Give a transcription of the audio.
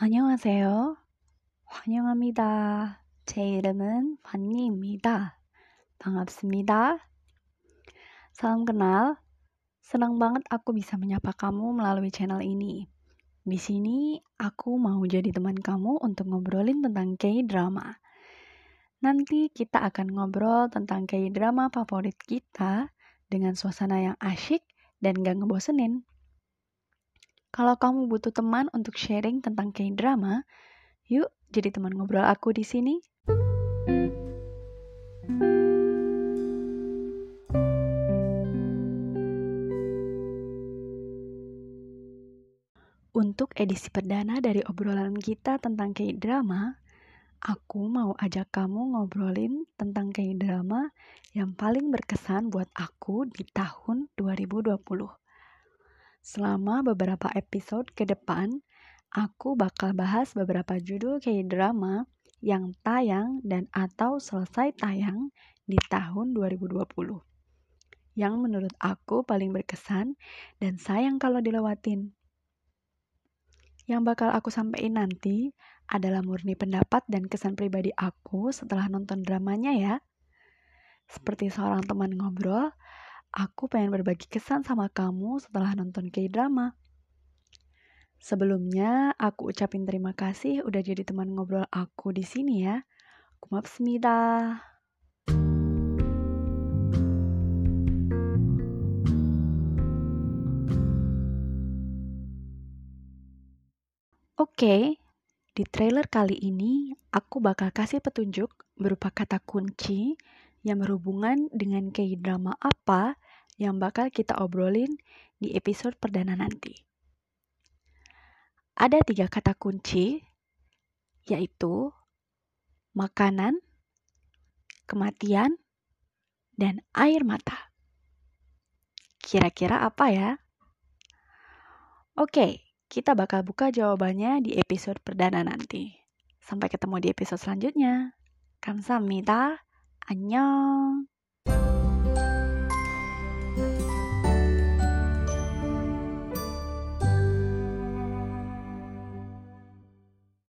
안녕하세요. 환영합니다. 제 이름은 반니입니다. 반갑습니다. Salam kenal. Senang banget aku bisa menyapa kamu melalui channel ini. Di sini aku mau jadi teman kamu untuk ngobrolin tentang K-drama. Nanti kita akan ngobrol tentang K-drama favorit kita dengan suasana yang asyik dan gak ngebosenin. Kalau kamu butuh teman untuk sharing tentang K-drama, yuk jadi teman ngobrol aku di sini. Untuk edisi perdana dari obrolan kita tentang K-drama, aku mau ajak kamu ngobrolin tentang K-drama yang paling berkesan buat aku di tahun 2020. Selama beberapa episode ke depan, aku bakal bahas beberapa judul K-drama yang tayang dan atau selesai tayang di tahun 2020. Yang menurut aku paling berkesan dan sayang kalau dilewatin. Yang bakal aku sampaikan nanti adalah murni pendapat dan kesan pribadi aku setelah nonton dramanya ya. Seperti seorang teman ngobrol, aku pengen berbagi kesan sama kamu setelah nonton K-drama. Sebelumnya, aku ucapin terima kasih udah jadi teman ngobrol aku di sini ya. Kumapsmida. Oke, okay, di trailer kali ini aku bakal kasih petunjuk berupa kata kunci yang berhubungan dengan K-drama apa yang bakal kita obrolin di episode perdana nanti. Ada tiga kata kunci, yaitu makanan, kematian, dan air mata. Kira-kira apa ya? Oke, kita bakal buka jawabannya di episode perdana nanti. Sampai ketemu di episode selanjutnya. Kamsahamnida. Annyeong.